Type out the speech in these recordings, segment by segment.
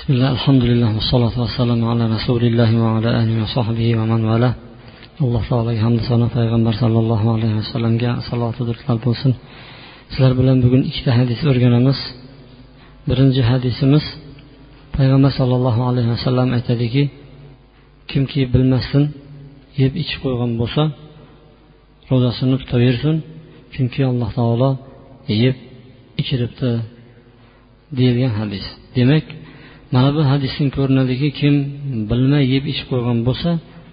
بسم الله الحمد لله والصلاة والسلام على رسول الله وعلى آله وصحبه ومن والاه alloh taologa hamd sano payg'ambar sallallohu alayhi vasallamga salotu durudlar bo'lsin sizlar bilan bugun ikkita hadis o'rganamiz birinchi hadisimiz payg'ambar sollallohu alayhi vasallam aytadiki kimki bilmasdan yeb ichib qo'ygan bo'lsa ro'zasini tutaversin chunki alloh taolo yeb ichiribdi deyilgan hadis demak mana bu hadisdan ko'rinadiki kim bilmay yeb ichib qo'ygan bo'lsa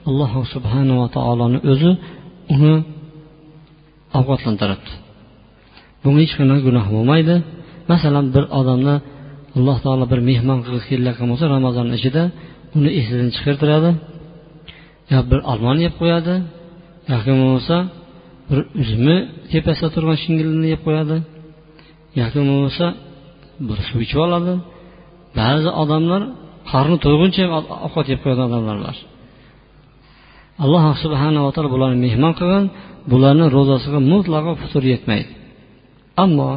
alloh subhanava taoloni o'zi uni ovqatlantiradi bunga hech qanaqa gunoh bo'lmaydi. Masalan bir odamni alloh taolo bir mehmon qilib kelayotgan bo'lsa ramazon ichida uni esidan chiqartiradi yo bir olmon yeb qo'yadi yoki bo'lmasa bir uzumi tepasida turgan shingilni yeb qo'yadi yoki bo'lmasa bir suv ichib oladi ba'zi odamlar qorni to'yguncha ovqat yeb qo'yadigan odamlar bor alloh subhanava taolo bularni mehmon qilgan bularni ro'zasiga mutlaqo futur yetmaydi. Ammo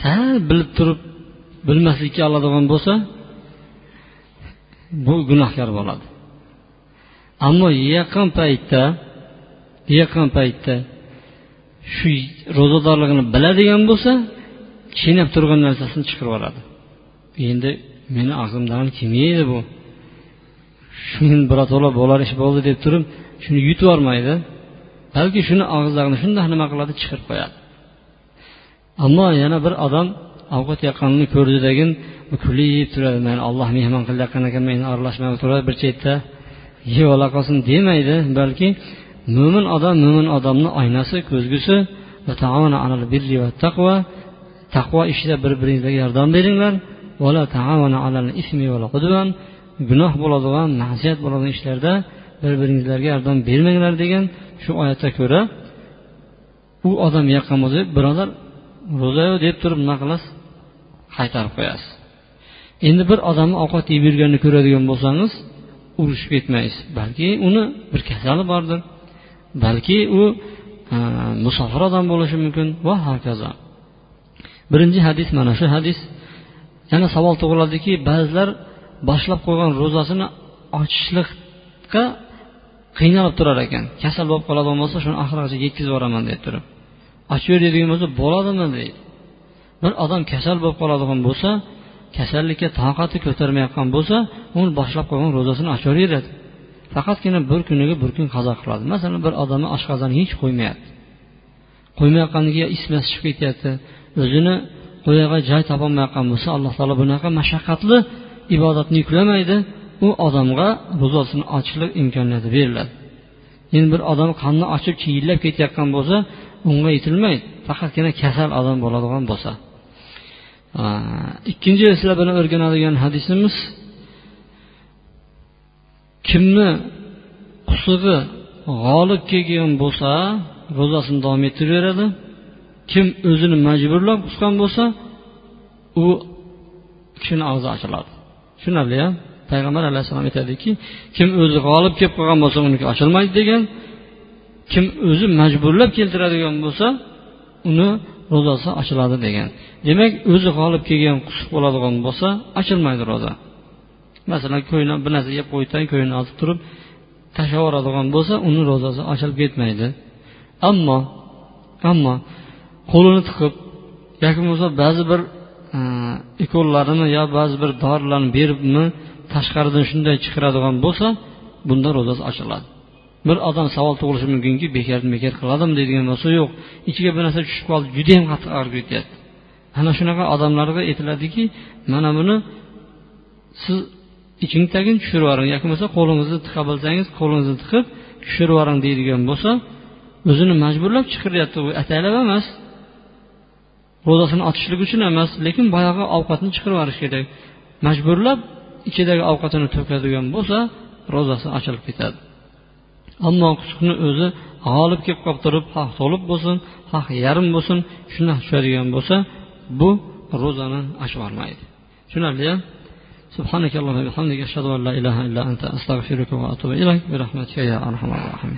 sal bilib turib bilmaslikka oladigan bo'lsa bu gunohkor bo'ladi. Ammo yaqin paytda yaqin paytda shu ro'zadorligini biladigan bo'lsa chaynab turgan narsasini chiqarib yuboradi. Endi meni og'zimdan kelmaydi bu. Shuni birato'la bo'lar ish bo'ldi deb turib shuni yutib yubormaydi. Balki shuni og'izlarini shundoq nima qiladi chiqarib qo'yadi. Ammo yana bir odam ovqat yoqqanini ko'rdidagin kulib turadi. Mani olloh mehmon qilayotgan ekan men aralashmay turadi bir chetda. Yeb ola qolsin demaydi balki mo'min odam mo'min odamni oynasi ko'zgusi taqvo ishida bir biringizga yordam beringlar. Gunoh bo'ladigan ma'siyat bo'ladigan ishlarda bir biringizlarga yordam bermanglar degan shu oyatga ko'ra u odam yoqqan bo'lsa birodar ro'zayu deb turib nima qilasiz? Qaytarib qo'yasiz. Endi bir odamni ovqat yeb yurganini ko'radigan bo'lsangiz urushib ketmaysiz. Balki uni bir kasali bordir. Balki u e, musofir odam bo'lishi mumkin va hokazo. Birinchi hadis mana shu hadis. Yana savol tug'iladiki ba'zilar boshlab qo'ygan ro'zasini ochishlikqa qiynalib turar ekan. Kasal bo'lib qoladigan bo'lsa shuni oxirigacha yetkazib yuboraman deb turib. Ochib ber deydigan bo'lsa bo'ladimi deydi. Bir odam kasal bo'lib qoladigan bo'lsa kasallikka toqati ko'tarmayotgan bo'lsa uni boshlab qo'ygan ro'zasini ochaveradi faqatgina bir kuniga bir kun qazo qiladi. Masalan bir odamni oshqozoni hech qo'ymayapti. Qo'ymayotganiga ismasi chiqib ketyapti. O'zini qo'yag'a joy topolmayotgan bo'lsa alloh taolo bunaqa mashaqqatli ibodatni yuklamaydi. U odamga ro'zasini ochishlik imkoniyati beriladi. Endi bir odam qonni ochib chiyillab ketayotgan bo'lsa unga yetilmaydi. Faqatgina kasal odam bo'ladigan bo'lsa. Ikkinchi sizlar bilan o'rganadigan hadisimiz kimni qusig'i g'olib kelgan bo'lsa ro'zasini davom ettiraveradi. Kim o'zini majburlab qusgan bo'lsa u kishini og'zi ochiladi. Tushunarli a payg'ambar alayhissalom aytadiki kim o'zi g'olib kelib qolgan bo'lsa uniki ochilmaydi degan kim o'zi majburlab keltiradigan bo'lsa uni ro'zasi ochiladi degan. Demak o'zi g'olib kelgan qusuq bo'ladigan bo'lsa ochilmaydi ro'za. Masalan ko'ngli bir narsa yeb qo'ydan ko'ngli ozib turib tashlab yuboradigan bo'lsa uni ro'zasi ochilib ketmaydi. Ammo ammo qo'lini tiqib yoki bo'lmasa ba'zi bir e, ukollarini yo ba'zi bir dorilarni beribmi tashqaridan shunday chiqaradigan bo'lsa bunda ro'zasi ochiladi. Bir odam savol tug'ilishi mumkinki bekardan bekor qiladimi deydigan bo'lsa yo'q. Ichiga bir narsa tushib qoldi judayam qattiq og'rib ketyapti. Ana shunaqa odamlarga aytiladiki mana buni siz iching tagin tushirib yuboring. Yoki bo'lmasa qo'lingizni tiqa bilsangiz qo'lingizni tiqib tushirib yuboring deydigan bo'lsa o'zini majburlab chiqaryapti u ataylab emas. ro'zasini ochishlik uchun emas lekin boyagi ovqatni chiqarib yuborish kerak majburlab ichidagi ovqatini to'kadigan bo'lsa ro'zasi ochilib ketadi ammo qusuqni o'zi g'olib kelib qolib turib xoh to'lib bo'lsin xoh yarim bo'lsin shundoq tushadigan bo'lsa bu ro'zani ochib yubormaydi tushunarli سبحانك اللهم وبحمدك أشهد أن لا إله إلا أنت أستغفرك وأتوب إليك برحمتك يا أرحم الراحمين